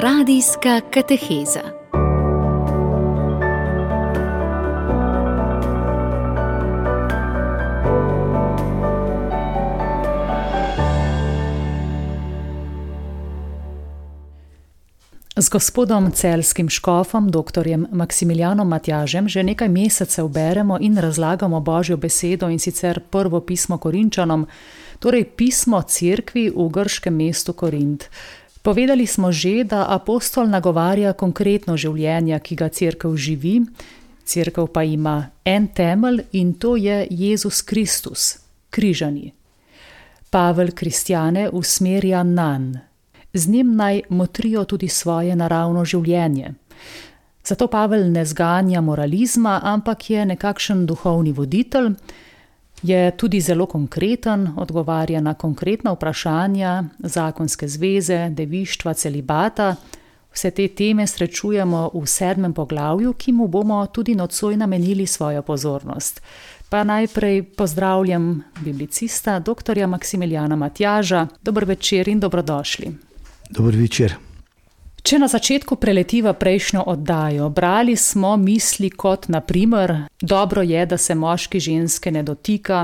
Radijska kateheza. Z gospodom celskim škofom, dr. Maksimilijanom Matjažem, že nekaj mesecev beremo in razlagamo Božjo besedo in sicer prvo pismo Korinčanom, torej pismo Cerkvi v grškem mestu Korint. Povedali smo že, da apostol nagovarja konkretno življenje, ki ga crkva živi, crkva pa ima en temelj in to je Jezus Kristus, križani. Pavel kristjane usmerja na njega, z njim naj motrijo tudi svoje naravno življenje. Zato Pavel ne zganja moralizma, ampak je nekakšen duhovni voditelj je tudi zelo konkreten, odgovarja na konkretna vprašanja, zakonske zveze, devištva, celibata. Vse te teme srečujemo v sedmem poglavju, ki mu bomo tudi nocoj namenili svojo pozornost. Pa najprej pozdravljam biblicista, dr. Maksimiljana Matjaža. Dober večer in dobrodošli. Dober večer. Če na začetku preletiva prejšnjo oddajo, brali smo misli kot naprimer: Dobro je, da se moški ženske ne dotika,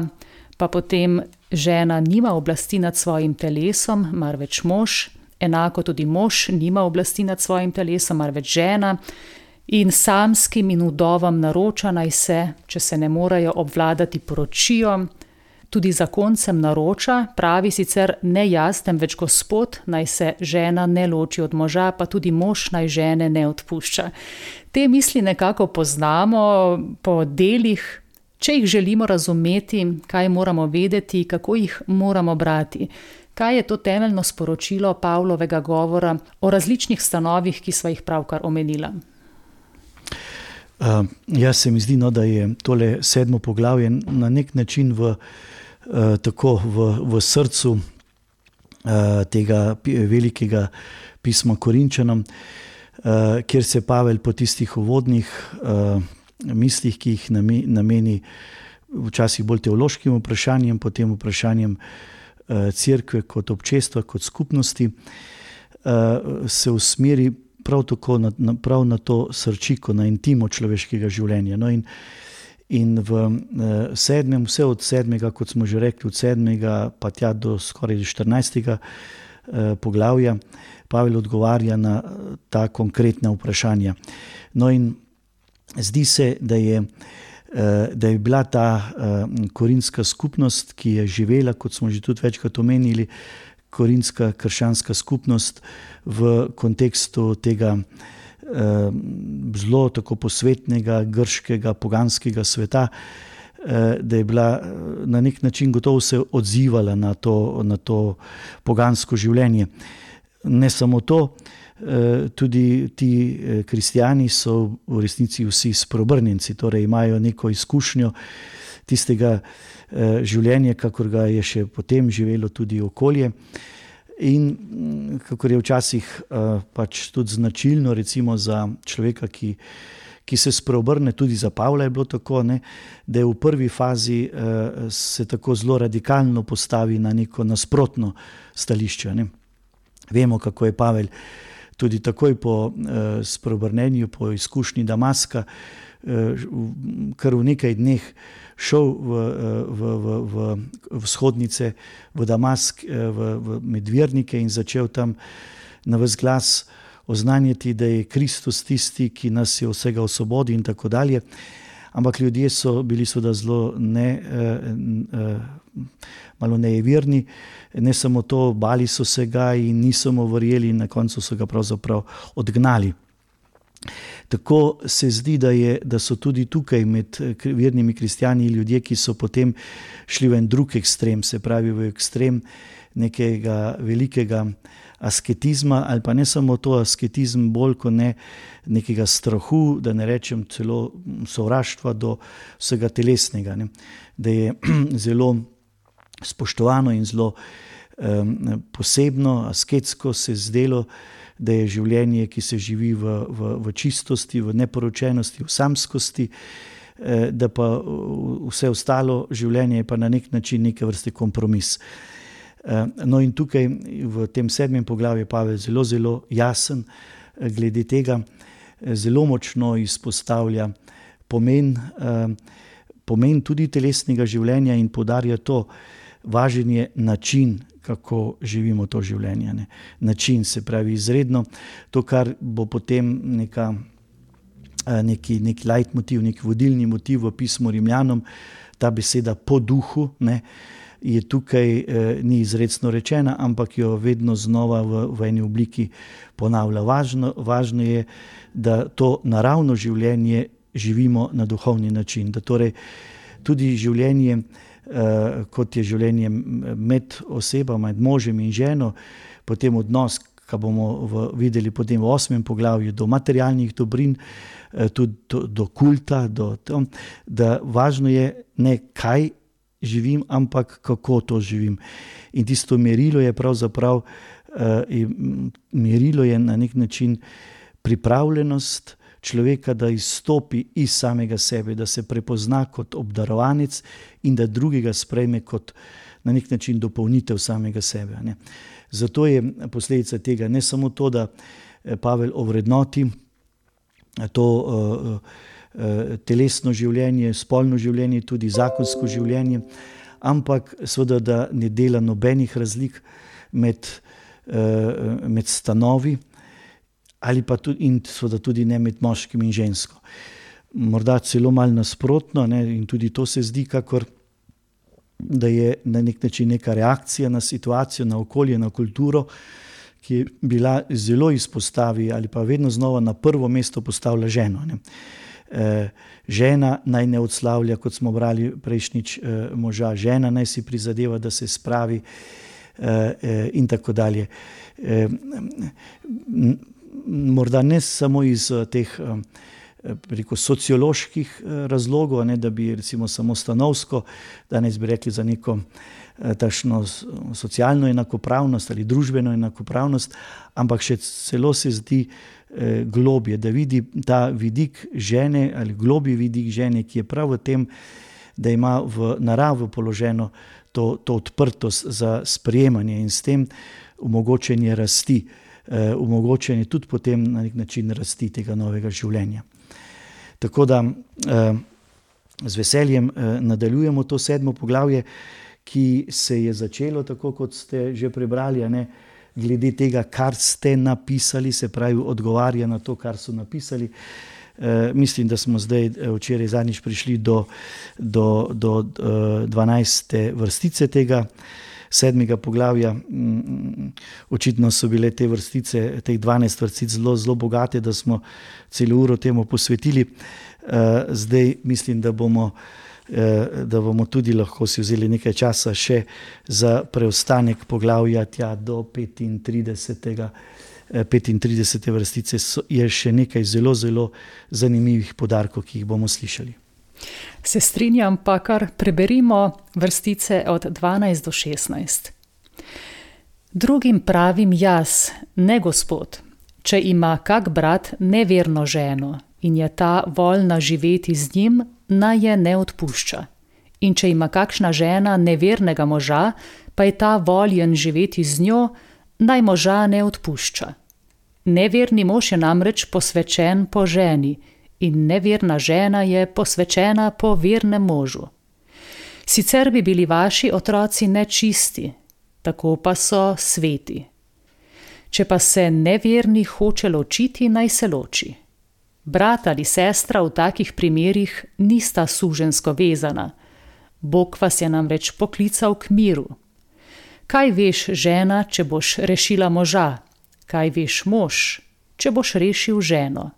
pa potem žena nima oblasti nad svojim telesom, marveč mož, enako tudi mož nima oblasti nad svojim telesom, marveč žena. In samskim in udovam naroča naj se, če se ne morejo obvladati, poročijo, Tudi zakoncem naroča, pravi sicer ne jaz, temveč gospod, naj se žena ne loči od moža, pa tudi mož naj žene ne odpušča. Te misli nekako poznamo po delih, če jih želimo razumeti, kaj moramo vedeti, kako jih moramo brati. Kaj je to temeljno sporočilo Pavlovega govora o različnih stanovih, ki smo jih pravkar omenila? Uh, jaz se mi zdi, no, da je tole sedmo poglavje na nek način v. Eh, tako v, v srcu uh, tega velikega pisma Korinčanom, uh, kjer se Pavel po tistih uvodnih mislih, ki jih nameni včasih bolj teološkim vprašanjem, potem vprašanjem crkve kot občestva, kot skupnosti, se usmeri prav tako na, na, prav na to srčiko, na intimo človeškega življenja. No in, In v uh, sedmem, vse od sedmega, kot smo že rekli, od sedmega pa tja do skoraj četrnajstega uh, poglavja, Pavel odgovarja na uh, ta konkretna vprašanja. No, in zdi se, da je, uh, da je bila ta uh, korinska skupnost, ki je živela, kot smo že tudi večkrat omenili, korinska krščanska skupnost v kontekstu tega. Eh, zelo tako posvetnega, grškega, poganskega sveta, eh, da je bila eh, na nek način gotovo se odzivala na to, na to pogansko življenje. Ne samo to, tudi ti kristijani so v resnici vsi sprobrnjenci, torej imajo neko izkušnjo tistega življenja, kakor ga je še potem živelo tudi okolje. In mm, kako je včasih uh, pač tudi značilno, recimo za človeka, ki, ki se spreobrne, tudi za Pavla je bilo tako, ne, da je v prvi fazi uh, se tako zelo radikalno postavi na neko nasprotno stališče. Ne. Vemo, kako je Pavel tudi takoj po uh, spreobrnenju, po izkušnji Damaska, uh, kar v nekaj dneh šel v, v, v, v, v vzhodnice, v Damask, v, v Medvednike in začel tam na vse glas oznanjati, da je Kristus tisti, ki nas je vsega osvobodil, in tako dalje. Ampak ljudje so bili seveda zelo ne, eh, malo nejeverni, ne samo to, bali so se ga in niso mu verjeli, na koncu so ga pravzaprav odgnali. Tako se zdi, da, je, da so tudi tukaj med eh, vernimi kristijani ljudje, ki so potem šli v en drug ekstrem, se pravi v ekstrem nekega velikega asketizma, ali pa ne samo to asketizem, bolj kot ne nekega strahu, da ne rečem celo sovraštva do vsega telesnega. Ne. Da je zelo spoštovano in zelo posebno, asketsko se zdelo da je življenje, ki se živi v, v, v čistosti, v neporočenosti, v samskosti, eh, da pa vse ostalo življenje je pa na nek način neke vrste kompromis. No, in tukaj v tem sedmem poglavju je Pavel zelo, zelo jasen glede tega, zelo močno izpostavlja pomen, pomen tudi telesnega življenja in podarja to, važen je način, kako živimo to življenje. Ne. Način se pravi izredno, to, kar bo potem neka, neki, neki leitmotiv, neki vodilni motiv v pismu Rimljanom, ta beseda po duhu. Ne, Je tukaj eh, ni izrecno rečena, ampak jo vedno znova v, v eni obliki ponavlja. Važno, važno je, da to naravno življenje živimo na duhovni način. Da torej tudi življenje, eh, kot je življenje med osebami, med možem in ženo, potem odnos, ki bomo v, videli potem v osmem poglavju, do materialnih dobrin, eh, tudi do, do kulta, do tam, da važno je ne kaj živim, ampak kako to živim. In tisto merilo je pravzaprav, uh, merilo je na nek način pripravljenost človeka, da izstopi iz samega sebe, da se prepozna kot obdarovanec in da drugega sprejme kot na nek način dopolnitev samega sebe. Ne. Zato je posledica tega ne samo to, da eh, Pavel ovrednoti to. Uh, Eh, telesno življenje, spolno življenje, tudi zakonsko življenje, ampak seveda, da ne dela nobenih razlik med, eh, med stanovi, ali pa tudi, in seveda tudi ne med moškim in žensko. Morda celo malo nasprotno, ne, in tudi to se zdi, kakor da je na nek način neka reakcija na situacijo, na okolje, na kulturo. Ki je bila zelo izpostavljena, ali pa vedno znova na prvo mesto postavlja ženo. Ne. Eh, žena naj ne odslavlja, kot smo brali prejšnjič, eh, moža, žena naj si prizadeva, da se spravi, eh, in tako dalje. Morda ne samo iz teh preko socioloških razlogov, ne, da bi recimo samo stanovsko, danes bi rekli za neko tašno socialno enakopravnost ali družbeno enakopravnost, ampak še celo se zdi, eh, globje, da vidi ta vidik žene ali globji vidik žene, ki je prav v tem, da ima v naravi položeno to, to odprtost za sprejemanje in s tem omogočenje rasti, eh, omogočenje tudi potem na nek način rasti tega novega življenja. Tako da eh, z veseljem eh, nadaljujemo to sedmo poglavje, ki se je začelo, tako kot ste že prebrali, ne, eh, glede tega, kar ste napisali, se pravi, odgovarja na to, kar so napisali. E, mislim, da smo zdaj, včeraj, zadnjič prišli do, do, do, do 12. vrstice tega sedmega poglavja. Mm, očitno so bile te vrstice, teh 12 vrstic, zelo, zelo bogate, da smo celo uro temu posvetili. E, zdaj mislim, da bomo. Eh, da bomo tudi lahko si vzeli nekaj časa še za preostanek poglavja tja do 35. 35. Eh, vrstice je še nekaj zelo, zelo zanimivih podarkov, ki jih bomo slišali. Se strinjam, pa kar preberimo vrstice od 12 do 16. Drugim pravim jaz, ne gospod, če ima kak brat neverno ženo in je ta voljna živeti z njim, naj je ne odpušča. In če ima kakšna žena nevernega moža, pa je ta voljen živeti z njo, naj moža ne odpušča. Neverni mož je namreč posvečen po ženi, in neverna žena je posvečena po vernem možu. Sicer bi bili vaši otroci nečisti, tako pa so sveti. Če pa se neverni hoče ločiti, naj se loči. Brat ali sestra v takih primerih nista sužensko vezana. Bog vas je namreč poklical k miru. Kaj veš, žena, če boš rešila moža? Kaj veš, mož, če boš rešil ženo?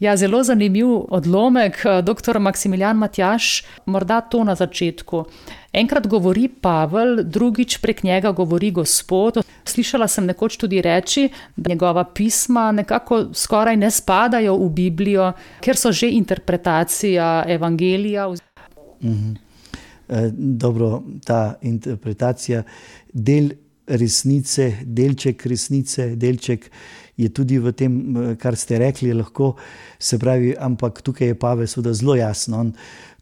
Ja, zelo zanimiv odlomek, dr. Maksimilijan Matjaš, morda to na začetku. Enkrat govori Pavel, drugič prek njega govori Gospod. Slišala sem nekoč tudi reči, da njegova pisma nekako skoraj ne spadajo v Biblijo, ker so že interpretacija evangelija. Mhm. E, dobro, ta interpretacija del resnice, delček resnice, delček je tudi v tem, kar ste rekli, lahko se pravi, ampak tukaj je Pavel seveda zelo jasno. On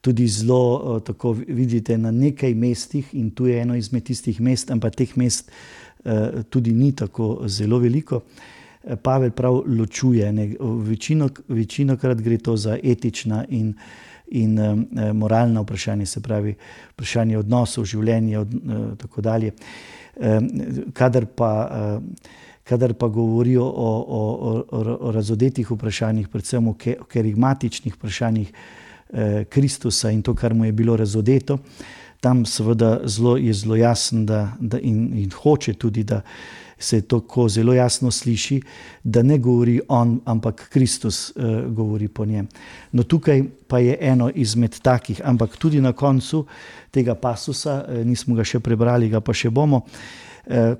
tudi zelo, tako vidite, na nekaj mestih, in tu je eno izmed tistih mest, ampak teh mest tudi ni tako zelo veliko. Pavel prav ločuje, večino, večino krat gre to za etična in, in moralna vprašanja, se pravi, vprašanje odnosov, življenja in tako dalje. Kadar pa, kadar pa govorijo o, o, o, o razodetih vprašanjih, predvsem o kerigmatičnih vprašanjih Kristusa in to, kar mu je bilo razodeto, tam seveda zelo, je zelo jasen da, da in, in hoče tudi, da se tako zelo jasno sliši, da ne govori on, ampak Kristus uh, govori po njem. No, tukaj pa je eno izmed takih, ampak tudi na koncu tega pasusa, uh, nismo ga še prebrali, ga pa še bomo, uh,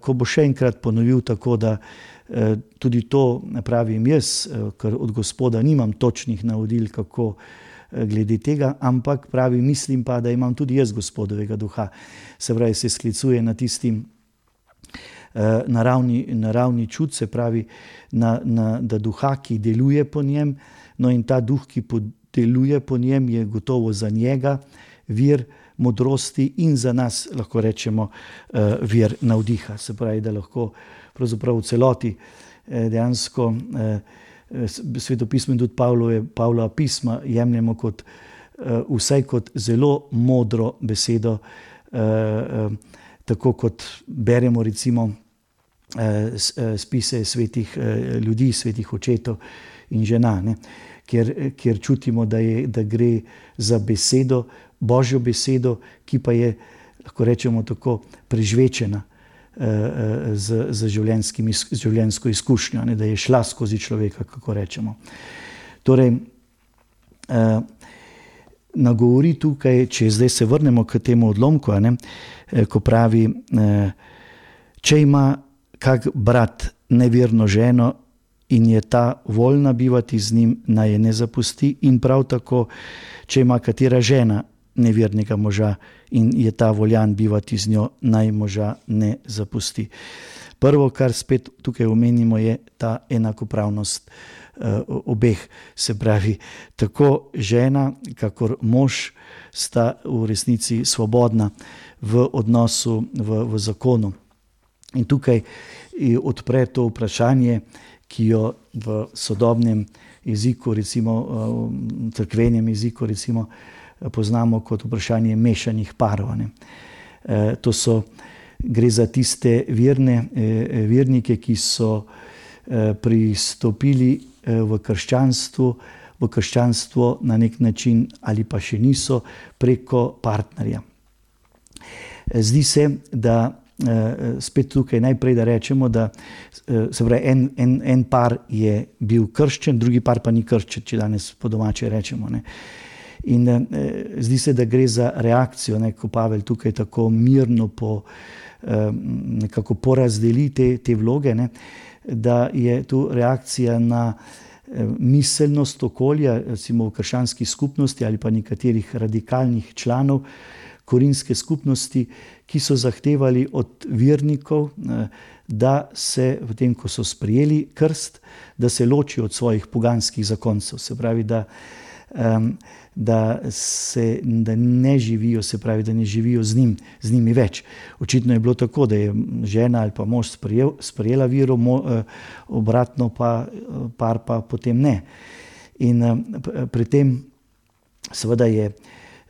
ko bo še enkrat ponovil tako, da uh, tudi to pravim jaz, uh, ker od gospoda nimam točnih navodil, kako. Glede tega, ampak pravi, mislim pa, da imam tudi jaz gospodovega duha. Se pravi, se sklicuje na tistim, Eh, naravni, naravni čut, se pravi, na, na, da duha, ki deluje po njem, no in ta duh, ki deluje po njem, je gotovo za njega vir modrosti in za nas, lahko rečemo, eh, vir navdiha. Se pravi, da lahko v celoti eh, dejansko svetopismo in tudi Pavlova pisma jemljemo kot vsaj kot zelo modro besedo tako kot beremo recimo eh, eh, spise svetih eh, ljudi, svetih očetov in žena, ne, kjer, kjer čutimo, da, je, da gre za besedo, božjo besedo, ki pa je, lahko rečemo tako, prežvečena z, z življenjsko izkušnjo, ne, da je šla skozi človeka, kako rečemo. Torej, nagovori tukaj, če zdaj se vrnemo k temu odlomku, ne, eh, ko pravi, eh, če ima kak brat nevirno ženo in je ta voljna bivati z njim, naj je ne zapusti, in prav tako, če ima katera žena nevirnega moža in je ta voljan bivati z njo, naj moža ne zapusti. Prvo, kar spet tukaj omenimo, je ta enakopravnost. Eh, obeh, se pravi, tako žena, kakor mož, sta v resnici svobodna v odnosu, v, v zakonu. In tukaj odpre to vprašanje, ki jo v sodobnem jeziku, recimo v crkvenem jeziku, recimo, poznamo kot vprašanje mešanih parov. Eh, to so, gre za tiste verne, eh, vernike, ki so pristopili Eh, v krščanstvu, v krščanstvo na nek način ali pa še niso preko partnerja. Eh, zdi se, da eh, spet tukaj najprej da rečemo, da se pravi, en, en, en par je bil krščen, drugi par pa ni krščen, če danes po domače rečemo. Ne. In eh, zdi se, da gre za reakcijo, ne, ko Pavel tukaj tako mirno po, eh, porazdeli te, te vloge. Ne. Da je tu reakcija na eh, miselnost okolja, recimo v krščanski skupnosti ali pa nekaterih radikalnih članov korinske skupnosti, ki so zahtevali od vernikov, eh, da se v tem, ko so sprijeli krst, da se ločijo od svojih poganskih zakoncev. Se pravi, da da, se, da ne živijo, se pravi, da ne živijo z, njim, z njimi več. Očitno je bilo tako, da je žena ali pa mož sprejel, sprejela viro, mo, eh, obratno pa par pa potem ne. In eh, pri tem, seveda, je,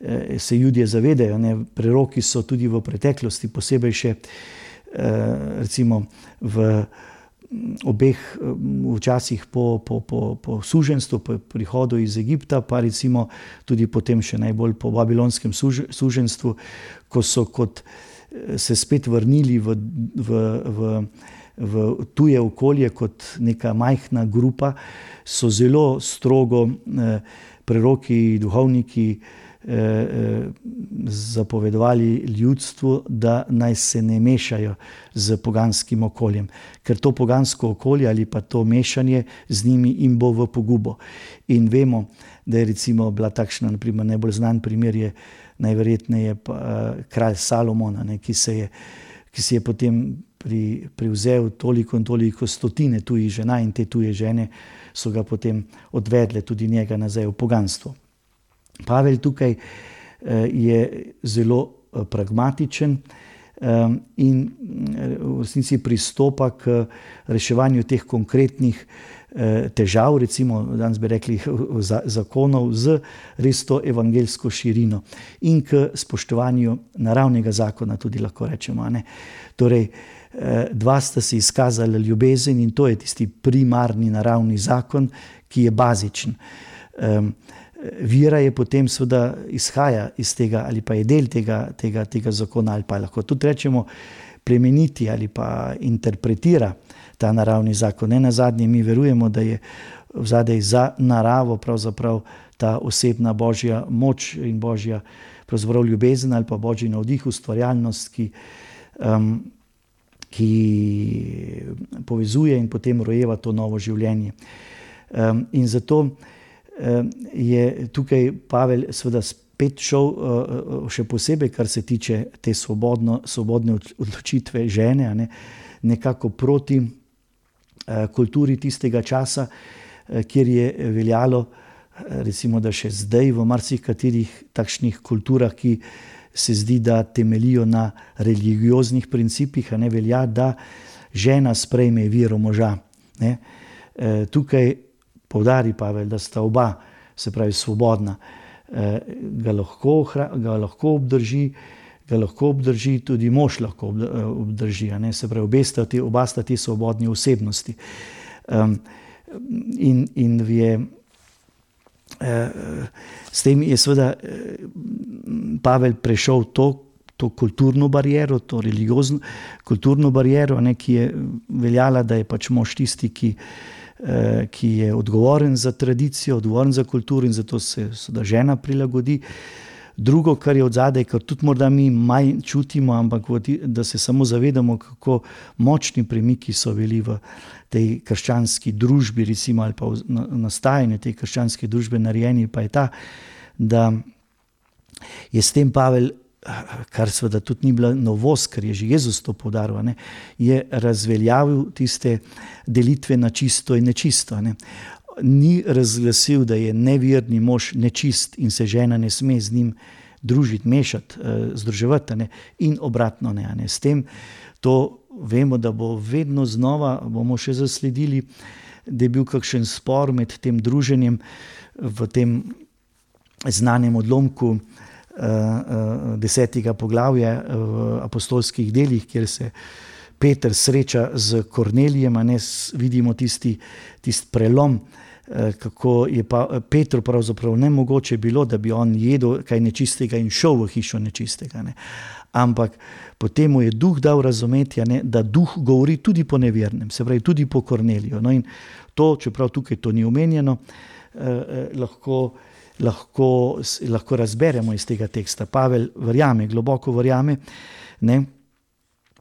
eh, se ljudje zavedajo, da preroki so tudi v preteklosti, posebej še recimo v obeh včasih po, po, po, po suženstvu, po prihodu iz Egipta, pa tudi potem še najbolj po babilonskem suženstvu, ko so kot se spet vrnili v, v, v, v tuje okolje kot neka majhna grupa, so zelo strogo eh, preroki, duhovniki, Eh, eh, zapovedovali ljudstvu, da naj se ne mešajo z poganskim okoljem, ker to pogansko okolje ali pa to mešanje z njimi jim bo v pogubo. In vemo, da je recimo bila takšna, naprimer, najbolj znan primer je najverjetneje pa, uh, kralj Salomona, ne, ki, se je, ki si je potem pri, privzel toliko in toliko stotine tujih žena in te tuje žene so ga potem odvedle tudi njega nazaj v poganstvo. Pavel tukaj je zelo pragmatičen in v resnici pristopa k reševanju teh konkretnih težav, recimo danes bi rekli zakonov, z res to evangelsko širino in k spoštovanju naravnega zakona, tudi lahko rečemo. Torej, dva sta si izkazala ljubezen in to je tisti primarni naravni zakon, ki je bazičen. Vira je potem, seveda, izhaja iz tega, ali pa je del tega, tega, tega zakona, ali pa lahko tudi rečemo, plemeniti ali pa interpretira ta naravni zakon. Ne na zadnje, mi verujemo, da je zadaj za naravo pravzaprav ta osebna božja moč in božja ljubezen ali pa božji navdih, ustvarjalnost, ki. Um, ki povezuje in potem rojeva to novo življenje. Um, in zato je tukaj Pavel, seveda, spet šel, uh, še posebej, kar se tiče te svobodno, svobodne odločitve žene, ne, nekako proti uh, kulturi tistega časa, kjer je veljalo, recimo, da še zdaj v marsikaterih takšnih kulturah, ki se zdi, da temeljijo na religioznih principih, ne velja, da žena sprejme viro moža. Ne. Tukaj povdari Pavel, da sta oba, se pravi, svobodna, e, ga, lahko, ga lahko obdrži. Ga lahko obdrži tudi mož, lahko obdrži, se pravi, obe sta ti, oba sta ti svobodni osebnosti. Um, in, in je S tem je seveda Pavel prešel to, to kulturno bariero, to religiozno kulturno bariero, ne, ki je veljala, da je pač mož tisti, ki, ki je odgovoren za tradicijo, odgovoren za kulturo in zato se seveda žena prilagodi. Drugo, kar je od zadaj, kar tudi morda mi manj čutimo, ampak da se samo zavedamo, kako močni premiki so bili v tej krščanski družbi, recimo, ali pa v nastajanju te krščanske družbe, narejeni, pa je ta, da je s tem Pavel, kar seveda tudi ni bila novost, ker je že Jezus to podaril, ne, je razveljavil tiste delitve na čisto in nečisto. Ne. Ni razglasil, da je neverni mož nečist in se žena ne sme z njim družiti, mešati, združevati, ne, in obratno. Ne, ne. S tem to vemo, da bo vedno znova, bomo še zasledili, da je bil kakšen spor med tem druženjem v tem znanem odlomku desetega poglavja v apostolskih delih, kjer se Peter sreča z Kornelijem, ne vidimo tisti, tisti prelom. Kako je pa Petru pravzaprav ne mogoče bilo, da bi on jedel kaj nečistega in šel v hišo nečistega. Ne. Ampak potem mu je duh dal razumeti, ne, da duh govori tudi po nevernem, se pravi tudi po Korneliju. No in to, čeprav tukaj to ni omenjeno, eh, eh, lahko, lahko, lahko razberemo iz tega teksta. Pavel verjame, globoko verjame, ne,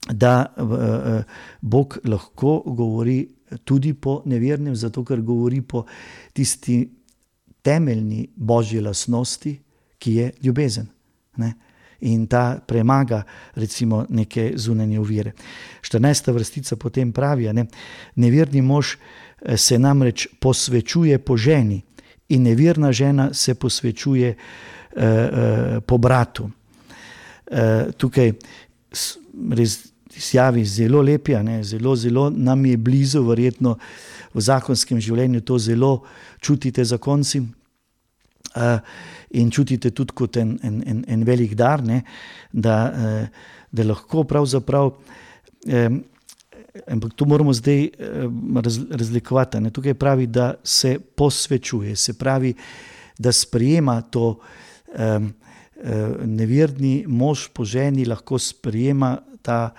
da eh, Bog lahko govori tudi po nevernem, zato ker govori po tisti temeljni božji lasnosti, ki je ljubezen. Ne in ta premaga recimo neke zunanje uvire. 14. vrstica potem pravi, ne, neverni mož eh, se namreč posvečuje po ženi in neverna žena se posvečuje uh, uh, po bratu. Uh, tukaj res izjavi zelo lepi, ne, zelo, zelo nam je blizu, verjetno v zakonskem življenju to zelo čutite zakonci. Uh, in čutite tudi kot en, en, en, en velik dar, ne, da, eh, da lahko pravzaprav. Ampak to moramo zdaj raz, razlikovati. Ne. Tukaj pravi, da se posvečuje, se pravi, da sprejema to um, neverni mož po ženi, lahko sprejema ta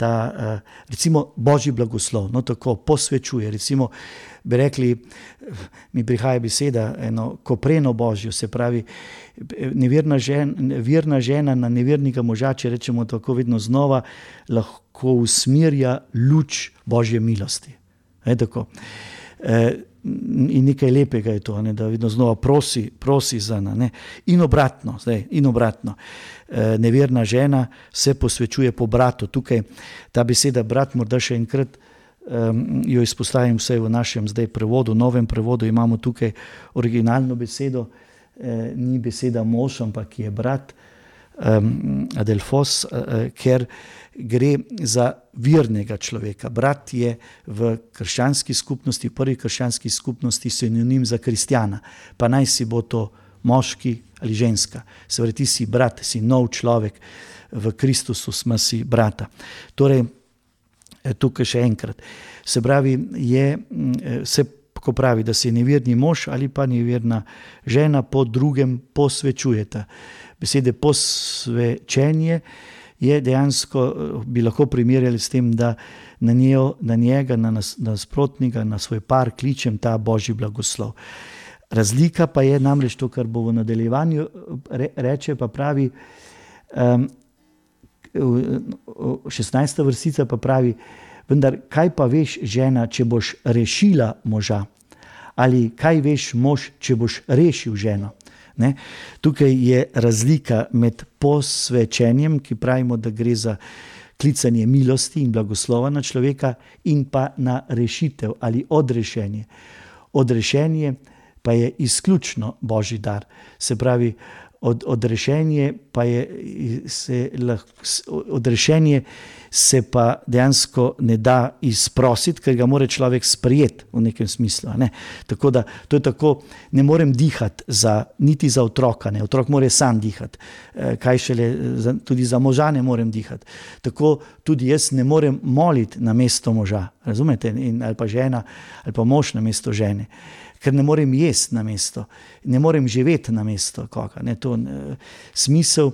ta, eh, recimo, božji blagoslov, no tako posvečuje. Recimo, bi rekli, mi prihaja beseda, eno kopreno božjo, se pravi, neverna žena, verna žena na nevernika moža, če rečemo tako, vedno znova lahko usmerja luč božje milosti. E, In nekaj lepega je to, ne, da vedno znova prosi, prosi za nas. In obratno, zdaj, in obratno. E, neverna žena se posvečuje po bratu. Tukaj ta beseda brat, morda še enkrat um, jo izpostavim, vse v našem zdaj prevodu, novem prevodu imamo tukaj originalno besedo, eh, ni beseda mož, ampak je brat um, Adelfos, uh, ker gre za virnega človeka. Brat je v krščanski skupnosti, v prvi krščanski skupnosti, sinonim za kristjana. Pa naj si bo to moški ali ženska. Se pravi, ti si brat, si nov človek, v Kristusu smo si brata. Torej, eh, tukaj še enkrat. Se pravi, je, eh, se ko pravi, da se nevirni mož ali pa nevirna žena po drugem posvečujeta. Besede posvečenje je dejansko, eh, bi lahko primerjali s tem, da na, njo, na njega, na nasprotnika, na svoj par kličem ta božji blagoslov. Razlika pa je namreč to, kar bo v nadaljevanju re, reče, pa pravi, um, 16. vrstica pa pravi, vendar kaj pa veš, žena, če boš rešila moža, ali kaj veš, mož, če boš rešil ženo. Ne? Tukaj je razlika med posvečenjem, ki pravimo, da gre za klicanje milosti in blagoslova na človeka, in pa na rešitev ali odrešenje. Odrešenje pa je izključno božji dar. Se pravi, od, odrešenje pa je se lahko, odrešenje se pa dejansko ne da izprositi, ker ga mora človek sprijeti v nekem smislu. Ne? Tako da to je tako, ne morem dihati za, niti za otroka, ne? otrok mora sam dihati, e, kaj šele, za, tudi za moža ne morem dihati. Tako tudi jaz ne morem moliti na mesto moža, razumete, In, ali pa žena, ali pa mož na mesto žene ker ne morem jesti na mesto, ne morem živeti na mesto koga. Ne, to, ne, smisel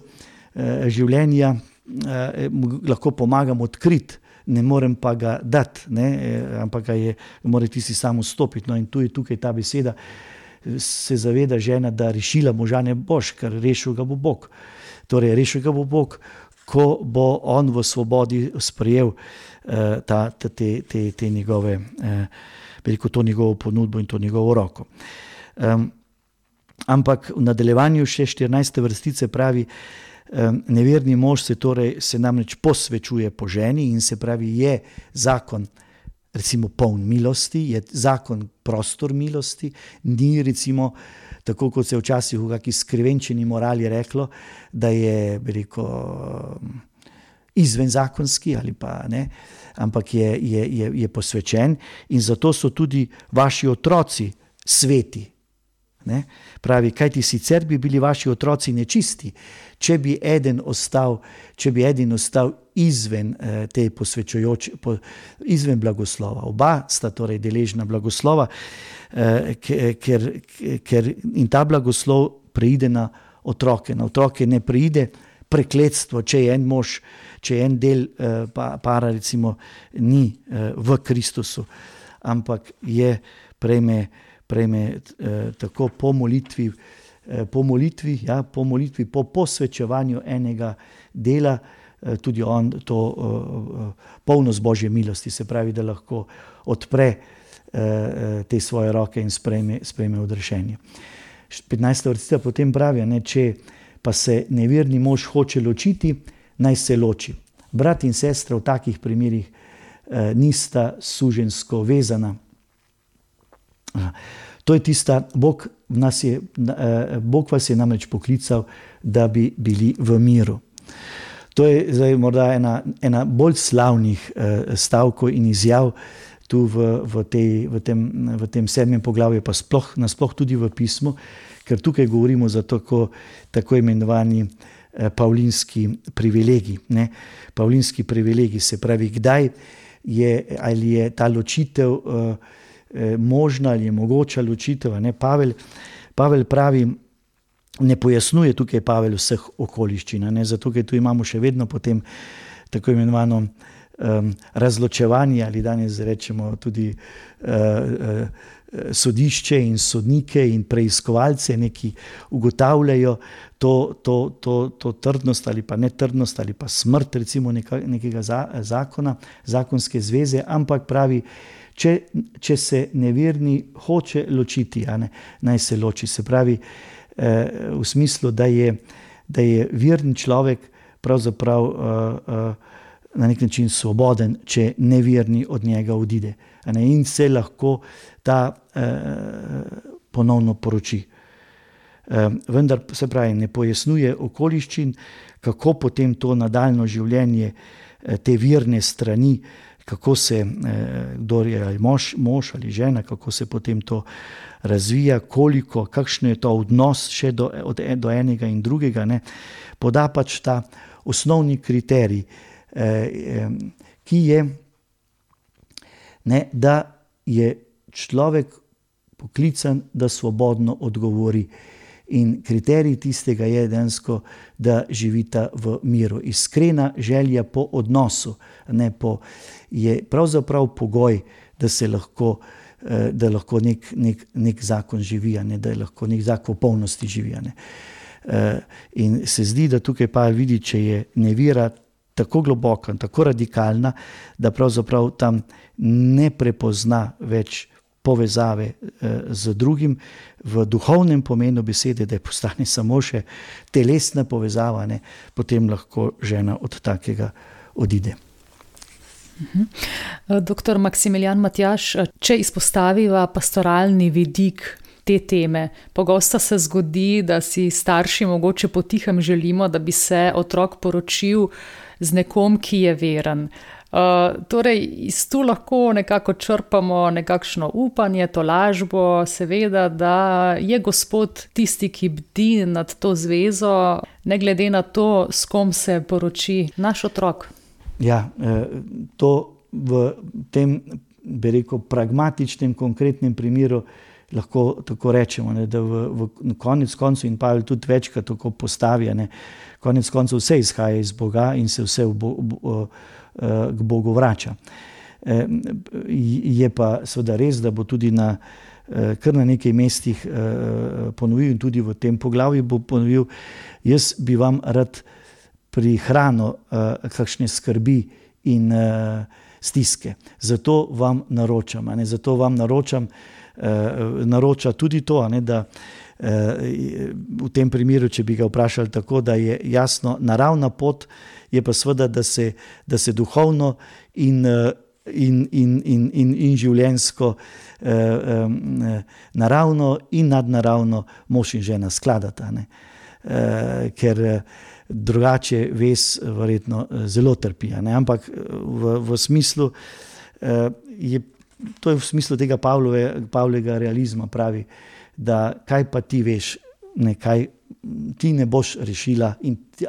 eh, življenja eh, lahko pomagam odkriti, ne morem pa ga dati, ne, eh, ampak ga je, mora tisti samo stopiti. No, in tu je tukaj ta beseda, se zaveda žena, da rešila moža ne boš, ker rešil ga bo Bog. Torej, rešil ga bo Bog, ko bo on v svobodi sprejel uh, ta, te, te, te njegove. Uh, veliko to njegovo ponudbo in to njegovo roko. Um, ampak v nadaljevanju še 14. vrstice pravi, um, neverni mož se, torej, se namreč posvečuje po ženi in se pravi, je zakon. Recimo, poln milosti, je zakon prostor milosti, ni recimo tako, kot se je včasih v neki skrivenčeni morali reklo, da je veliko izvenzakonski ali pa ne. Ampak je, je, je, je posvečen in zato so tudi vaši otroci sveti. Ne? Pravi, kaj ti sicer bi bili vaši otroci nečisti, če bi eden ostal, če bi eden ostal izven eh, te posvečujoče, po, izven blagoslova. Oba sta torej deležna blagoslova, eh, ker, ker in ta blagoslov preide na otroke. Na otroke ne preide prekletstvo, če je en mož če en del uh, pa, para recimo ni uh, v Kristusu, ampak je prejme, prejme uh, tako po molitvi, po molitvi, ja, po molitvi, po posvečevanju enega dela, tudi on to uh, polnost Božje milosti, se pravi, da lahko odpre te svoje roke in sprejme, sprejme odrešenje. 15. vrstica potem pravi, ne, če pa se neverni mož hoče ločiti, naj se loči. Brat in sestra v takih primerih eh, nista sužensko vezana. To je tista, Bog, je, eh, Bog vas je namreč poklical, da bi bili v miru. To je zdaj morda ena, ena bolj slavnih eh, stavkov in izjav tu v, v, tej, v, tem, v tem sedmem poglavju, pa sploh, nasploh tudi v pismu, ker tukaj govorimo za tako, tako imenovani eh, pavlinski privilegij. Ne? Pavlinski privilegij se pravi, kdaj je, je ta ločitev uh, možna ali je mogoča ločitev. Pavel, Pavel pravi, ne pojasnjuje tukaj Pavel vseh okoliščin, ne? zato ker tu imamo še vedno potem tako imenovano um, razločevanje ali danes rečemo tudi. Uh, uh, sodišče in sodnike in preiskovalce, ki ugotavljajo to, to, to, to trdnost ali pa netrdnost ali pa smrt, recimo neka, nekega za, zakona, zakonske zveze, ampak pravi, če, če se neverni hoče ločiti, ne, naj se loči. Se pravi, eh, v smislu, da je, da je verni človek pravzaprav. Eh, eh, Na nek način svoboden, če neverni od njega odide. Ne, in se lahko ta eh, ponovno poroči. vendar se pravi, ne pojasnjuje okoliščin, kako potem to nadaljno življenje te virne strani kako se, eh, kdo je ali mož, mož ali žena, kako se potem to razvija, koliko, kakšno je to odnos še do, od, do enega in drugega. Ne. Poda pač ta osnovni kriterij, eh, ki je, ne, da je človek poklican, da svobodno odgovori. In kriterij tistega je dejansko, da živita v miru. Iskrena želja po odnosu, ne po, je pravzaprav pogoj, da se lahko, eh, da lahko nek, nek, nek zakon živi, ne, da lahko nek zakon v polnosti živi. Eh, in se zdi, da tukaj pa vidi, če je nevira tako globoka in tako radikalna, da pravzaprav tam ne prepozna več povezave eh, z drugim, v duhovnem pomenu besede, da je postane samo še telesna povezava, ne, potem lahko žena od takega odide. Mhm. Doktor Maksimilijan Matjaš, če izpostaviva pastoralni vidik te teme, pogosto se zgodi, da si starši mogoče potihem želimo, da bi se otrok poročil z nekom, ki je veren. Uh, torej, iz tu lahko nekako črpamo nekakšno upanje, to lažbo, seveda, da je Gospod tisti, ki bdi nad to zvezo, ne glede na to, s kom se poroči naš otrok. Ja, eh, to v tem, bi rekel, pragmatičnem, konkretnem primeru lahko tako rečemo, ne, da v, v konec koncev in Pavel tudi večkrat tako postavi, ne, konec koncev vse izhaja iz Boga in se vse Bo, bo, Eh, k Bogu vrača. Eh, je pa seveda res, da bo tudi na eh, kar na nekaj mestih ponovil in tudi v tem poglavju bo ponovil, jaz bi vam rad prihranil kakšne skrbi in stiske. Zato vam naročam, ne, zato vam naročam, naroča tudi to, ne, da v tem primeru, če bi ga vprašali tako, da je jasno naravna pot, je pa seveda, da se, da se duhovno in, eh, in, in, in, in, in življensko, eh, eh, naravno in nadnaravno mož in žena skladata. Eh, ker eh, drugače ves, verjetno, eh, zelo trpi. Ampak v, v smislu, eh, je, to je v smislu tega Pavlovega realizma, pravi, da kaj pa ti veš, nekaj ti ne boš rešila,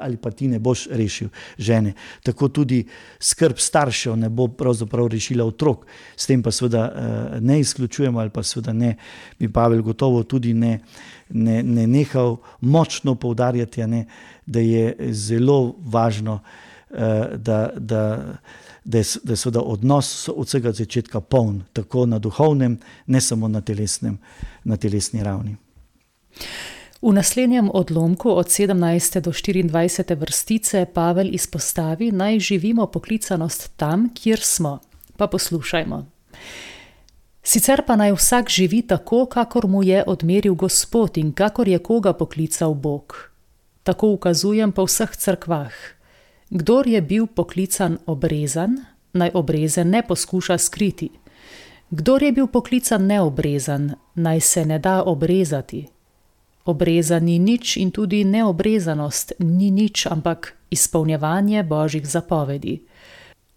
ali pa ti ne boš rešil žene. Tako tudi skrb staršev ne bo pravzaprav rešila otrok. S tem pa seveda eh, ne izključujemo, ali pa seveda ne, bi Pavel gotovo tudi ne, ne, ne nehal močno poudarjati, ne, da je zelo važno, eh, da. da Da je, da je odnos od vsega začetka poln, tako na duhovnem, ne samo na, telesnem, na telesni ravni. V naslednjem odlomku od 17. do 24. vrstice Pavel izpostavi, naj živimo poklicanost tam, kjer smo. Pa poslušajmo. Sicer pa naj vsak živi tako, kakor mu je odmeril Gospod in kakor je koga poklical Bog. Tako ukazujem po vseh crkvah. Kdor je bil poklican obrezan, naj obrezen ne poskuša skriti. Kdor je bil poklican neobrezan, naj se ne da obrezati. Obreza ni nič in tudi neobrezanost ni nič, ampak izpolnjevanje božjih zapovedi.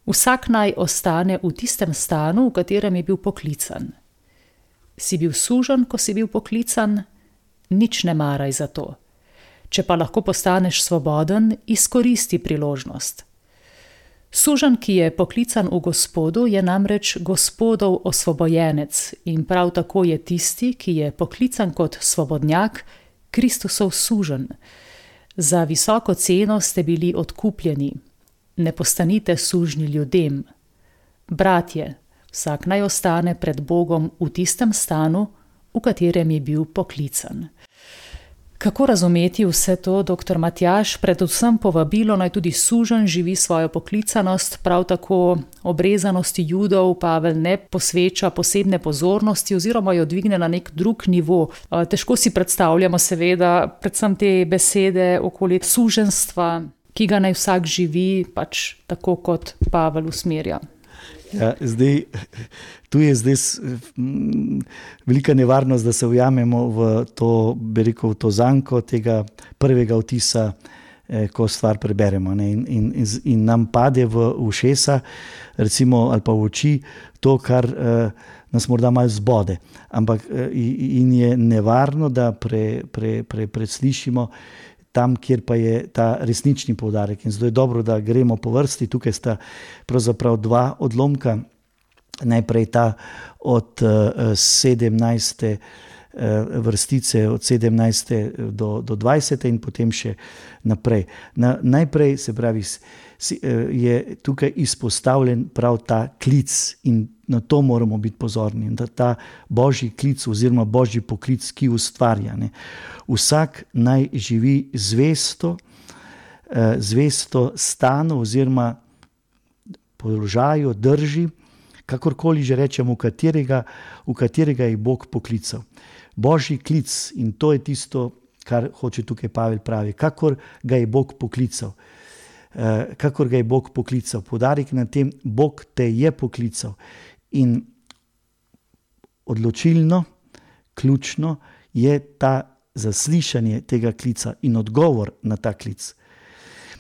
Vsak naj ostane v tistem stanu, v katerem je bil poklican. Si bil sužen, ko si bil poklican, nič ne maraj za to. Če pa lahko postaneš svoboden, izkoristi priložnost. Sužen, ki je poklican v Gospodu, je namreč Gospodov osvobojenec in prav tako je tisti, ki je poklican kot svobodnjak, Kristusov sužen. Za visoko ceno ste bili odkupljeni. Ne postanite sužni ljudem. Bratje, vsak naj ostane pred Bogom v tistem stanu, v katerem je bil poklican. Kako razumeti vse to, dr. Matjaš, predvsem povabilo naj tudi sužen živi svojo poklicanost, prav tako obrezanosti judov Pavel ne posveča posebne pozornosti oziroma jo dvigne na nek drug nivo. Težko si predstavljamo seveda predvsem te besede okoli suženstva, ki ga naj vsak živi pač tako, kot Pavel usmerja. Ja, zdaj, tu je zdaj velika nevarnost, da se ujamemo v to, rekel, to zanko tega prvega vtisa, eh, ko stvar preberemo. In, in, in, in nam pade v ušesa, recimo, ali pa v oči, to, kar eh, nas morda malo zbode. Ampak eh, in je nevarno, da pre, pre, pre, preslišimo tam, kjer pa je ta resnični poudarek. In zato je dobro, da gremo po vrsti. Tukaj sta pravzaprav dva odlomka. Najprej ta od uh, 17. Uh, vrstice, od 17. Do, do 20. in potem še naprej. Na, najprej se pravi, si, je tukaj izpostavljen prav ta klic in na to moramo biti pozorni, da ta božji klic oziroma božji poklic, ki ustvarja. Ne. Vsak naj živi zvesto, eh, zvesto stanu oziroma položaju, drži, kakorkoli že rečemo, v katerega, v katerega je Bog poklical. Božji klic in to je tisto, kar hoče tukaj Pavel pravi, kakor ga je Bog poklical. Uh, kakor ga je Bog poklical, podarek na tem, Bog te je poklical. In odločilno, ključno je ta zaslišanje tega klica in odgovor na ta klic.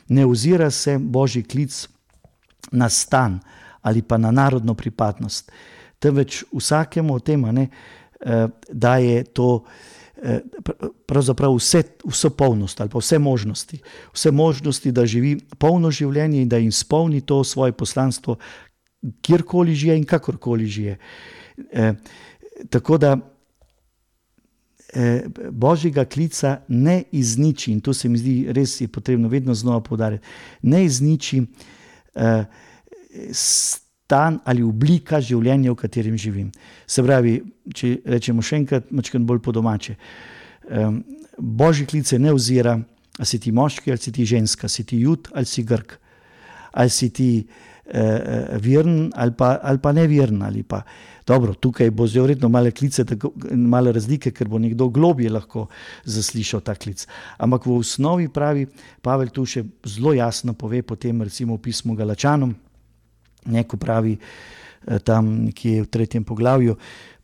Ne ozira se božji klic na stan ali pa na narodno pripadnost, temveč vsakemu od tem, eh, da je to. Eh, pravzaprav vse, vso polnost ali pa vse možnosti, vse možnosti, da živi polno življenje in da izpolni to svoje poslanstvo, kjerkoli žije in kakorkoli žije. E, tako da božjega klica ne izniči, in to se mi zdi res je potrebno vedno znova poudariti, ne izniči e, stan ali oblika življenja, v katerem živim. Se pravi, če rečemo še enkrat, malo bolj po domače. E, božji klic ne ozira, ali si ti moški ali si ti ženska, si ti jud ali si grk, ali si ti eh, veren ali pa, ali pa neveren. Ali pa. Dobro, tukaj bo zelo verjetno malo klice, tako, malo razlike, ker bo nekdo globje lahko zaslišal ta klic. Ampak v osnovi pravi Pavel tu še zelo jasno pove, potem recimo v pismu Galačanom, neko pravi eh, tam nekje v tretjem poglavju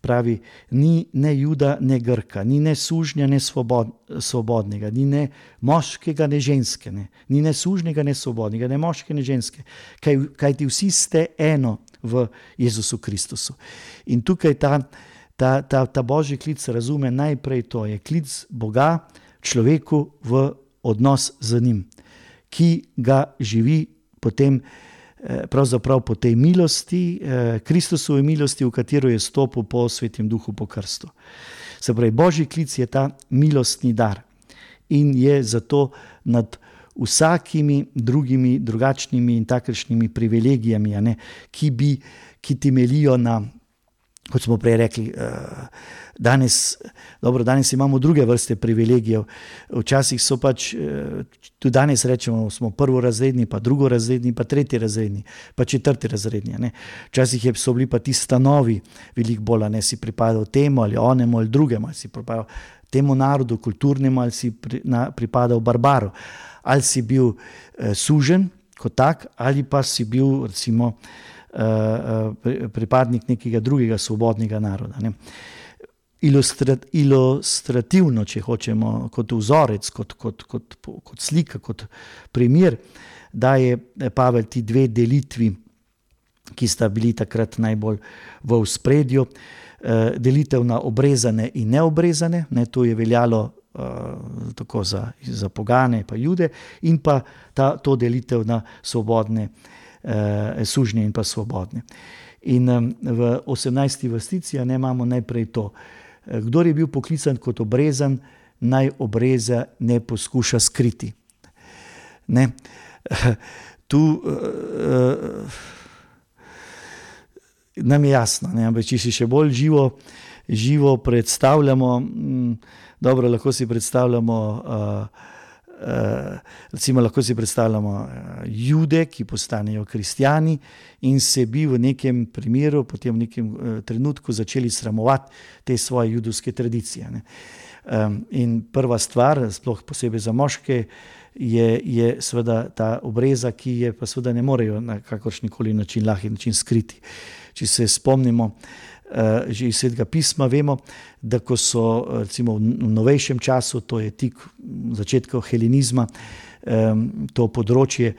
pravi, ni ne juda, ne grka, ni ne sužnja, ne svobod, svobodnega, ni ne moškega, ne ženske, ne. ni ne sužnega, ne svobodnega, ne moške, ne ženske, kaj, kaj ti vsi ste eno v Jezusu Kristusu. In tukaj ta, ta, ta, ta božji klic razume najprej to, je klic Boga človeku v odnos z njim, ki ga živi potem. Eh, pravzaprav po tej milosti, eh, Kristusovi milosti, v katero je stopil po svetem duhu, po krstu. Se pravi, božji klic je ta milostni dar in je zato nad vsakimi drugimi, drugačnimi in takršnimi privilegijami, ne, ki, bi, ki temelijo na kot smo prej rekli, eh, danes, dobro, danes imamo druge vrste privilegijev. Včasih so pač, eh, tudi danes rečemo, smo prvorazredni, pa drugorazredni, pa tretjerazredni, pa četrtirazredni. Včasih so bili pa ti stanovi, veliko bolj, ne si pripadal temu ali onemu ali drugemu, ali si pripadal temu narodu, kulturnemu ali si pripadal barbaru, ali si bil eh, sužen tak, ali pa si bil recimo. Eh, pripadnik nekega drugega svobodnega naroda. Ne. Ilustrat, ilustrativno, če hočemo, kot vzorec, kot, kot, kot, kot slika, kot primer, da je Pavel ti dve delitvi, ki sta bili takrat najbolj v spredju, eh, delitev na obrezane in neobrezane, ne, to je veljalo uh, tako za, za pogane, pa jude, in pa ta, to delitev na svobodne eh, sužnje in pa svobodne. In v 18. vrstici ne imamo najprej to. Eh, kdor je bil poklican kot obrezan, naj obreza ne poskuša skriti. Ne? Tu uh, nam je jasno, ampak če si še bolj živo, živo predstavljamo, m, dobro, lahko si predstavljamo. Uh, Eh, recimo, lahko si predstavljamo uh, jude, ki postanejo kristijani in se bi v nekem primeru, potem v nekem uh, trenutku začeli sramovati te svoje judovske tradicije. Um, in prva stvar, sploh posebej za moške, je, je seveda ta obreza, ki je pa seveda ne morejo na kakršni koli način, lahki način skriti. Če se spomnimo uh, že iz svetega pisma, vemo, da ko so recimo v novejšem času, to je tik začetka helenizma, um, to področje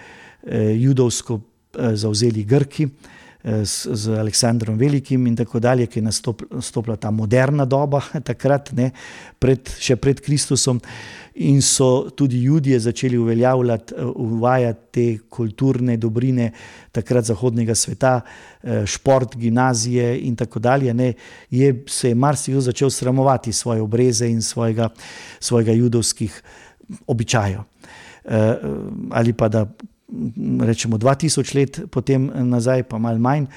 judovsko zauzeli Grki. Z, z Aleksandrom Velikim, in tako dalje, ki je nastopila ta moderna doba, takrat, ne, pred, še pred Kristusom, in so tudi ljudje začeli uveljavljati, eh, uvajati te kulturne dobrine takrat zahodnega sveta, eh, šport, gimnazije in tako dalje. Ne, je se je marsikdo začel sramovati svoje obreze in svojega, svojega judovskih običajev. Eh, ali pa da rečemo 2000 let potem nazaj, pa malo manj.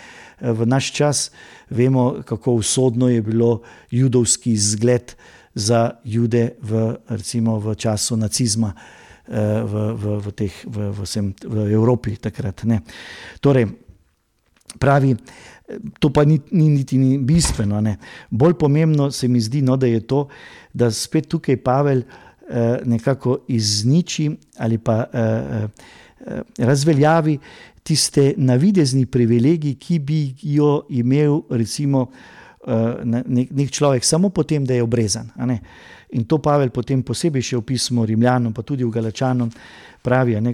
V naš čas vemo, kako usodno je bilo judovski zgled za jude v, recimo, v času nacizma eh, v, v, v, teh, v, v, vsem, v Evropi takrat. Ne. Torej, pravi, to pa ni, ni niti ni bistveno. Ne. Bolj pomembno se mi zdi, no, da je to, da spet tukaj Pavel eh, nekako izniči ali pa eh, eh, razveljavi tiste navidezni privilegiji, ki bi jo imel recimo Eh, nek, nek človek samo potem, da je obrezan. In to Pavel potem posebej še v pismu Rimljanom, pa tudi v Galačanom, pravi, ne,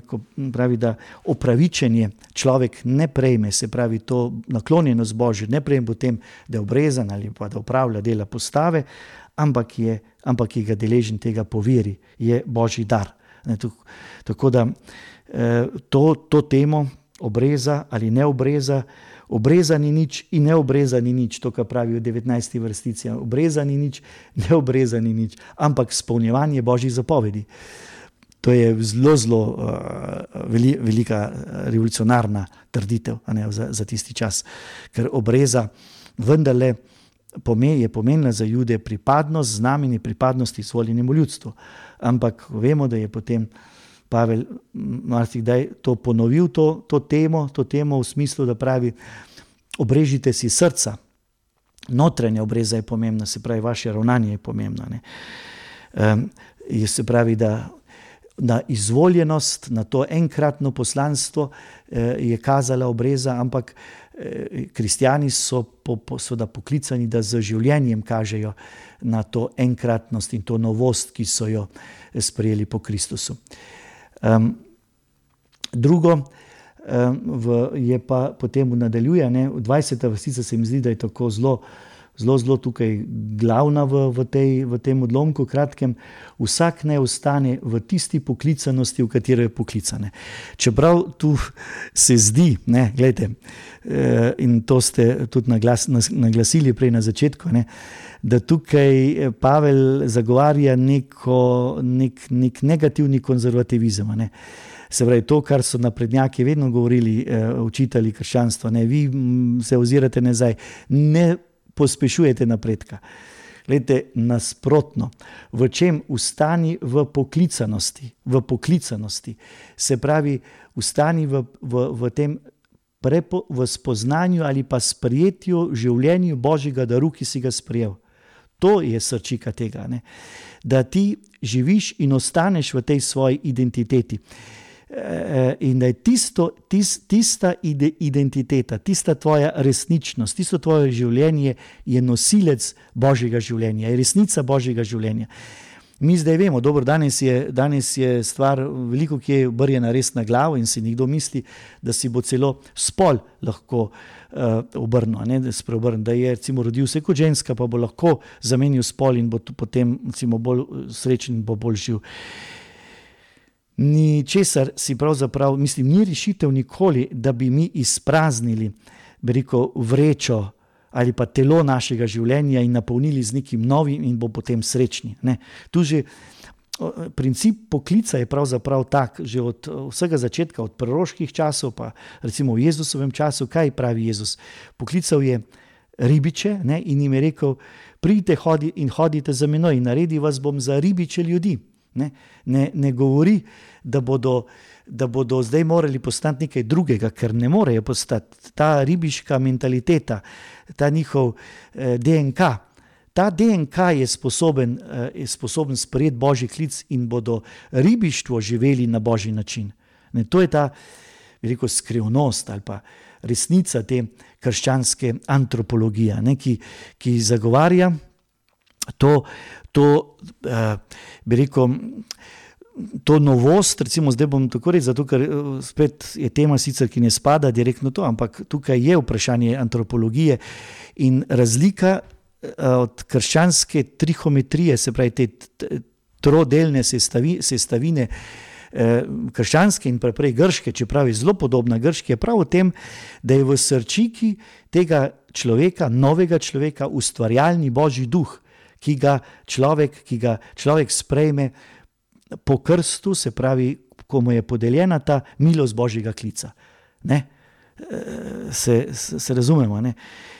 pravi, da opravičenje človek ne prejme, se pravi to naklonjenost Božje, ne prejme potem, da je obrezan ali pa da upravlja dela postave, ampak je, ampak je ga deležen tega poveri, je Božji dar. Ne, tako da eh, to, to temo obreza ali ne obreza, obrezani nič in neobrezani nič, to, kar pravijo 19. vrstice. Obrezani nič, neobrezani nič, ampak spolnjevanje božjih zapovedi. To je zelo, zelo uh, velika uh, revolucionarna trditev ne, za, za tisti čas, ker obreza vendarle pome, je pomenila za jude pripadnost, znamenje pripadnosti izvoljenemu ljudstvu. Ampak vemo, da je potem. Pavel marsikdaj to ponovil, to, to, temo, to temo v smislu, da pravi: obrežite si srca, notranja obreza je pomembna, se pravi, vaše ravnanje je pomembno. Um, se pravi, da na izvoljenost, na to enkratno poslanstvo eh, je kazala obreza, ampak eh, kristijani so po, po, poklicani, da z življenjem kažejo na to enkratnost in to novost, ki so jo sprejeli po Kristusu. Um, drugo um, v, je pa potem v 20. vrstica se mi zdi, da je tako zelo, zelo, zelo tukaj glavna v, v, tej, v tem odlomku, kratkem. Vsak ne ostane v tisti poklicanosti, v katero je poklicane. Čeprav tu se zdi, ne, gledajte, eh, in to ste tudi naglas, naglasili prej na začetku. Ne, da tukaj eh, Pavel zagovarja neko, nek, nek negativni konzervativizem. Ne. Se pravi, to, kar so naprednjaki vedno govorili, eh, učitelji krščanstva, ne, vi se ozirate nazaj, ne pospešujete napredka. Glede, nasprotno, v čem ustani v poklicanosti, v poklicanosti, se pravi, ustani v, v, v tem prepo, v spoznanju ali pa sprijetju življenju Božjega daru, ki si ga sprijel. To je srčika tega, ne? da ti živiš in ostaneš v tej svoji identiteti. E, in da je tisto, tis, tista ide, identiteta, tista tvoja resničnost, tisto tvoje življenje je nosilec božjega življenja, je resnica božjega življenja. Mi zdaj vemo, dobro, danes danes je stvar veliko, ki je obrjena res na glavo in si nekdo misli, da si bo celo spol lahko uh, obrnil, ne, da, spreobrn, da je recimo rodil se kot ženska, pa bo lahko zamenil spol in bo potem recimo, bolj eh, srečen in bo bolj živ. Ni česar si pravzaprav, mislim, ni rešitev nikoli, da bi mi izpraznili, bi rekel, vrečo ali pa telo našega življenja in napolnili z nekim novim, in bo potem srečni. Ne. Tu že princip poklica je pravzaprav tak, že od vsega začetka, od proroških časov, pa recimo v Jezusovem času, kaj pravi Jezus. Poklical je ribiče ne, in jim je rekel: Pridite hodi in hodite za menoj, in naredi vas bom za ribiče ljudi. Ne, ne, ne govori, da bodo da bodo zdaj morali postati nekaj drugega, ker ne morejo postati. Ta ribiška mentaliteta, ta njihov eh, DNK, ta DNK je sposoben, uh, je sposoben sprejeti božji klic in bodo ribištvo živeli na božji način. Ne, to je ta veliko skrivnost ali pa resnica te krščanske antropologije, ne, ki, ki zagovarja to, to uh, bi rekel to novost, recimo zdaj bom tako rekel, zato ker eh, spet je tema sicer, ki ne spada direktno to, ampak tukaj je vprašanje antropologije in razlika eh, od krščanske trihometrije, se pravi te trodelne sestavi, sestavine, eh, krščanske in prej grške, čeprav je zelo podobna grški, je prav v tem, da je v srčiki tega človeka, novega človeka, ustvarjalni božji duh, ki ga človek, ki ga človek sprejme, po krstu, se pravi, ko mu je podeljena ta milost božjega klica. Ne? Se, se, se razumemo. Ne?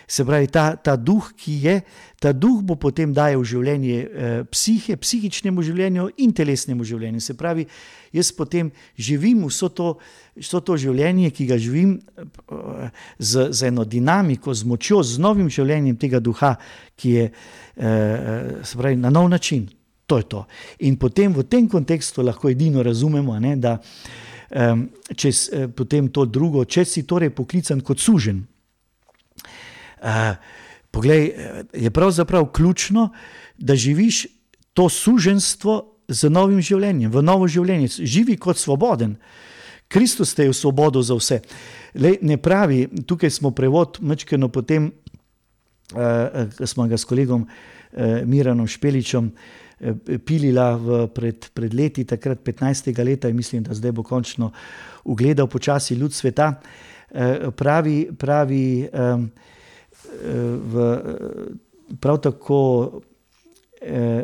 Se pravi, ta, ta duh, ki je, ta duh bo potem dajal življenje eh, psihe, psihičnemu življenju in telesnemu življenju. Se pravi, jaz potem živim vso to, vso to življenje, ki ga živim eh, z, z eno dinamiko, z močjo, z novim življenjem tega duha, ki je eh, pravi, na nov način. To je to. In potem v tem kontekstu lahko edino razumemo, ne, da um, če uh, potem to drugo, če si torej poklican kot sužen. Uh, poglej, eh, je pravzaprav ključno, da živiš to suženstvo z novim življenjem, v novo življenje. Živi kot svoboden. Kristus te je v svobodo za vse. Lej, ne pravi, tukaj smo prevod, mečkeno potem, uh, smo ga s kolegom uh, Miranom Špeličem uh, Eh, pilila v, pred, pred leti, takrat 15. leta, in mislim, da zdaj bo končno ugledal počasi ljud sveta. Eh, pravi, pravi v, prav tako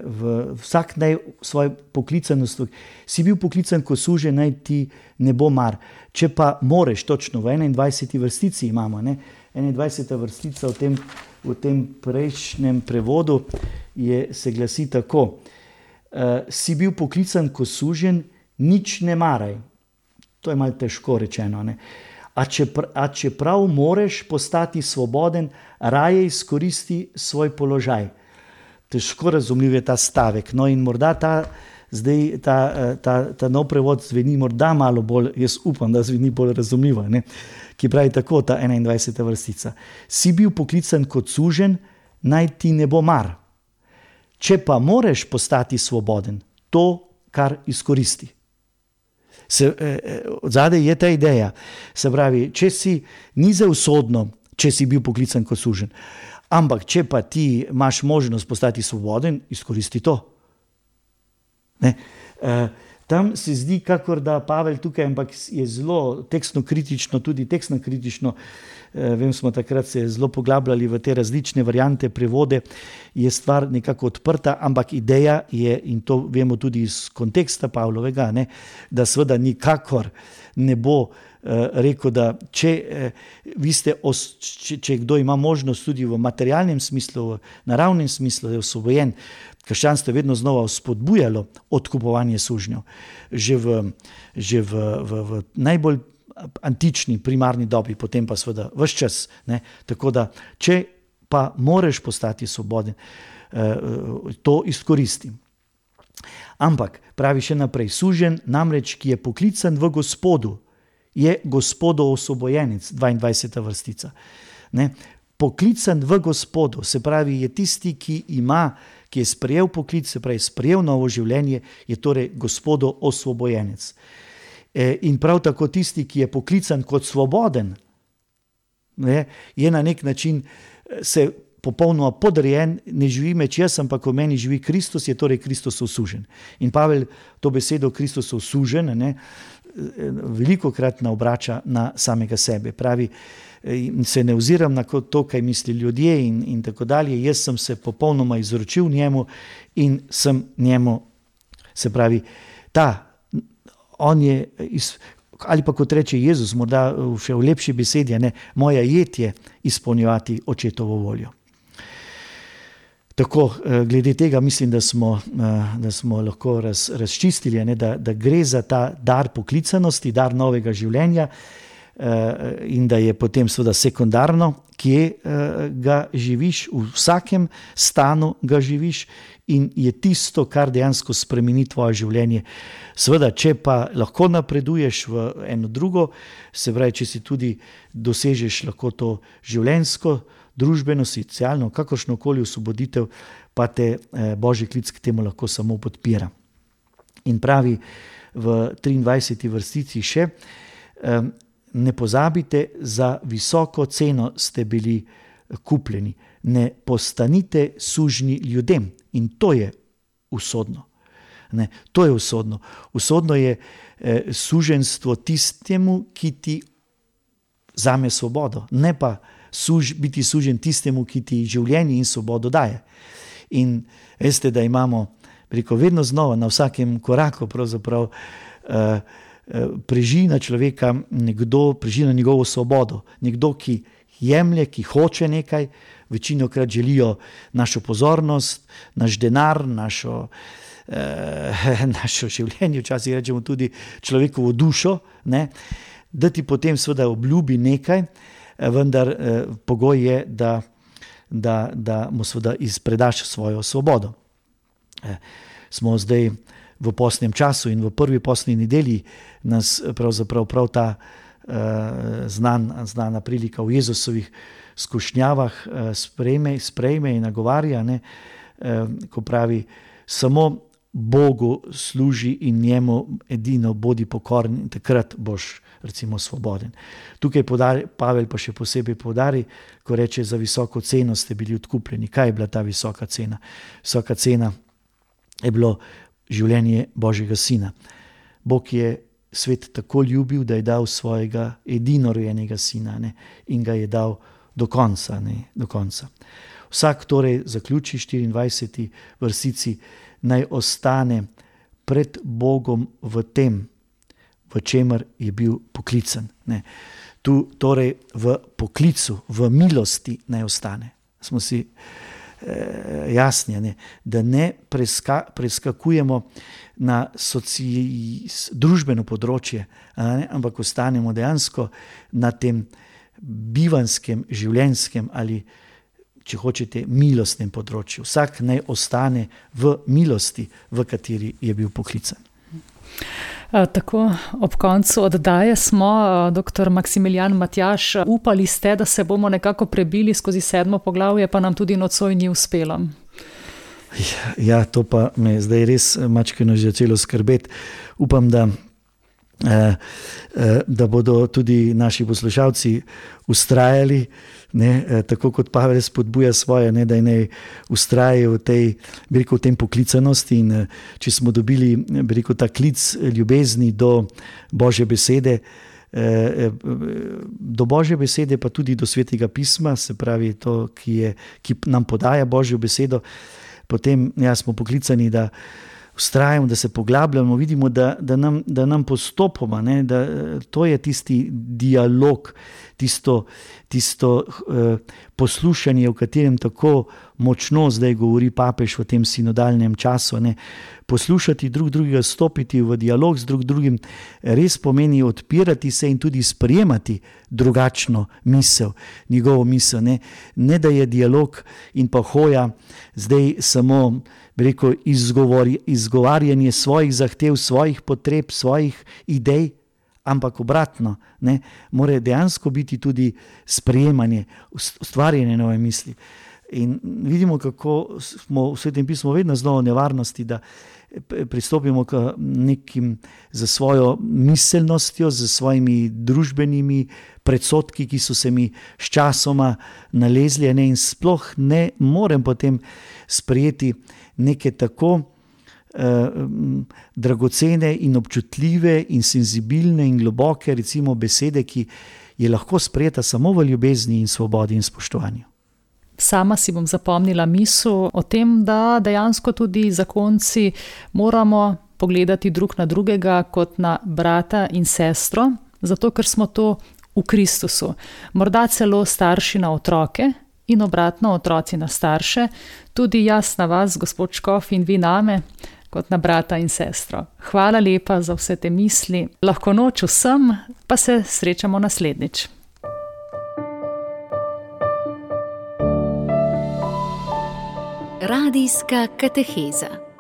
v vsak naj svoj poklicanost. Si bil poklican, ko suže, naj ti ne bo mar. Če pa moreš, točno v 21. vrstici imamo, ne? 21. vrstica v tem, v tem prejšnjem prevodu je, se glasi tako: uh, Si bil poklican kot sužen, nič ne maraj. To je malo težko rečeno. Ne? A, čepr, a čeprav moraš postati svoboden, raje izkoristi svoj položaj. Težko razumljiv je ta stavek. No, in morda ta, zdaj, ta, eh, ta, ta nov prevod zveni morda malo bolj, jaz upam, da zveni bolj razumljivo, ne? Ki pravi tako: ta 21. vrstica. Si bil poklican kot sužen, naj ti ne bo mar. Če pa moraš postati svoboden, to, kar izkoristi. Eh, eh, Zadaj je ta ideja. Se pravi, če si ni za usodno, če si bil poklican kot sužen, ampak če pa ti imaš možnost postati svoboden, izkoristi to. Ne? Uh, tam se zdi, kakor da Pavel tukaj, ampak je zelo tekstno kritično, tudi tekstno kritično. Eh, vem, smo takrat se zelo poglabljali v te različne variante prevode, je stvar nekako odprta, ampak ideja je, in to vemo tudi iz konteksta Pavlovega, ne, da seveda nikakor ne bo eh, rekel, da če, eh, ste, če, če kdo ima možnost tudi v materialnem smislu, v naravnem smislu, da je osvobojen, Krščanstvo je vedno znova spodbujalo odkupovanje sužnjev. Že v, že v, v, v najbolj antični, primarni dobi, potem pa seveda vse čas. Ne? Tako da, če pa moraš postati svoboden, eh, to izkoristi. Ampak, pravi še naprej, sužen, namreč, ki je poklican v Gospodu, je Gospodo osvobojenec, 22. vrstica. Ne? Poklican v Gospodu, se pravi, je tisti, ki ima ki je sprejel poklic, se pravi, sprejel novo življenje, je torej Gospodo osvobojenec. E, in prav tako tisti, ki je poklican kot svoboden, ne, je na nek način e, se popolnoma podrejen, ne živi meč jaz, ampak v meni živi Kristus, je torej Kristus osužen. In Pavel to besedo Kristus osužen, ne, e, veliko krat naobrača na samega sebe. Pravi, se ne oziram na to, kaj misli ljudje in, in tako dalje. Jaz sem se popolnoma izročil njemu in sem njemu, se pravi, ta, on je, iz, ali pa kot reče Jezus, morda še v lepši besedi, ne, moja jed je izpolnjevati očetovo voljo. Tako, eh, glede tega mislim, da smo, eh, da smo lahko raz, razčistili, ne, da, da gre za ta dar poklicanosti, dar novega življenja, in da je potem seveda sekundarno, kje ga živiš, v vsakem stanu ga živiš in je tisto, kar dejansko spremeni tvoje življenje. Seveda, če pa lahko napreduješ v eno drugo, se pravi, če si tudi dosežeš lahko to življensko, družbeno, socialno, kakršno koli osvoboditev, pa te božji klic k temu lahko samo podpira. In pravi v 23. vrstici še: Ne pozabite, za visoko ceno ste bili kupljeni, ne postanite sužnji ljudem. In to je usodno. Ne, to je usodno. Usodno je eh, suženstvo tistemu, ki ti vzame svobodo, ne pa suž, biti sužen tistemu, ki ti življenje in svobodo daje. In veste, da imamo preko vedno znova, na vsakem koraku, pravzaprav eh, eh, prežina človeka nekdo, prežina njegovo svobodo, nekdo, ki jemlje, ki hoče nekaj, večino krat želijo našo pozornost, naš denar, našo, eh, našo življenje, včasih rečemo tudi človekovo dušo, ne? da ti potem seveda obljubi nekaj, vendar eh, pogoj je, da, da, da mu seveda izpredaš svojo svobodo. Eh, smo zdaj v posnem času in v prvi posni nedelji nas pravzaprav prav ta eh, znan, znana prilika v Jezusovih skušnjavah eh, sprejme, sprejme in nagovarja, ne, eh, ko pravi, samo Bogu služi in njemu edino bodi pokoren in takrat boš recimo svoboden. Tukaj podari, Pavel pa še posebej podari, ko reče, za visoko ceno ste bili odkupljeni. Kaj je bila ta visoka cena? Visoka cena je bilo življenje Božjega sina. Bog je svet tako ljubil, da je dal svojega edinorojenega sina ne, in ga je dal do konca, ne, do konca. Vsak torej zaključi 24. vrstici, naj ostane pred Bogom v tem, v čemer je bil poklican. Ne. Tu torej v poklicu, v milosti naj ostane. Smo si jasni, ne, da ne preska, preskakujemo na soci, družbeno področje, ne, ampak ostanemo dejansko na tem bivanskem, življenjskem ali, če hočete, milostnem področju. Vsak naj ostane v milosti, v kateri je bil poklican. Tako, ob koncu oddaje smo, dr. Maksimilijan Matjaš, upali ste, da se bomo nekako prebili skozi sedmo poglavje, pa nam tudi nocoj ni uspelo. Ja, to pa me zdaj res mačkino že celo skrbeti. Upam, da Eh, eh, da bodo tudi naši poslušalci ustrajali, ne, eh, tako kot Pavel spodbuja svoje, ne, da naj ustrajajo v tej, rekel, v tem poklicanosti. In če smo dobili rekel, ta klic ljubezni do Božje besede, do Božje besede, pa tudi do svetega pisma, se pravi, to, ki, je, ki nam podaja Božjo besedo, potem ja, smo poklicani, da ustrajamo, da se poglabljamo, vidimo, da, da, nam, da nam postopoma, ne, da to je tisti dialog, tisto, tisto uh, poslušanje, o katerem tako močno zdaj govori papež v tem sinodalnem času. Ne. Poslušati drug drugega, stopiti v dialog z drug drugim, res pomeni odpirati se in tudi sprejemati drugačno misel, njegovo misel. Ne, ne da je dialog in pa hoja zdaj samo rekel, izgovor, izgovarjanje svojih zahtev, svojih potreb, svojih idej, ampak obratno, ne, mora dejansko biti tudi sprejemanje, ustvarjanje nove misli. In vidimo, kako smo v svetem pismu vedno znova v nevarnosti, da pristopimo k nekim za svojo miselnostjo, za svojimi družbenimi predsotki, ki so se mi sčasoma nalezli, ne, in sploh ne morem potem sprejeti neke tako eh, dragocene in občutljive in senzibilne in globoke, recimo, besede, ki je lahko sprejeta samo v ljubezni in svobodi in spoštovanju. Sama si bom zapomnila misel o tem, da dejansko tudi zakonci moramo pogledati drug na drugega kot na brata in sestro, zato ker smo to v Kristusu. Morda celo starši na otroke, in obratno otroci na starše, tudi jaz na vas, gospod Škof, in vi name, kot na brata in sestro. Hvala lepa za vse te misli, lahko noč vsem, pa se srečamo naslednjič. Radijska kateheza.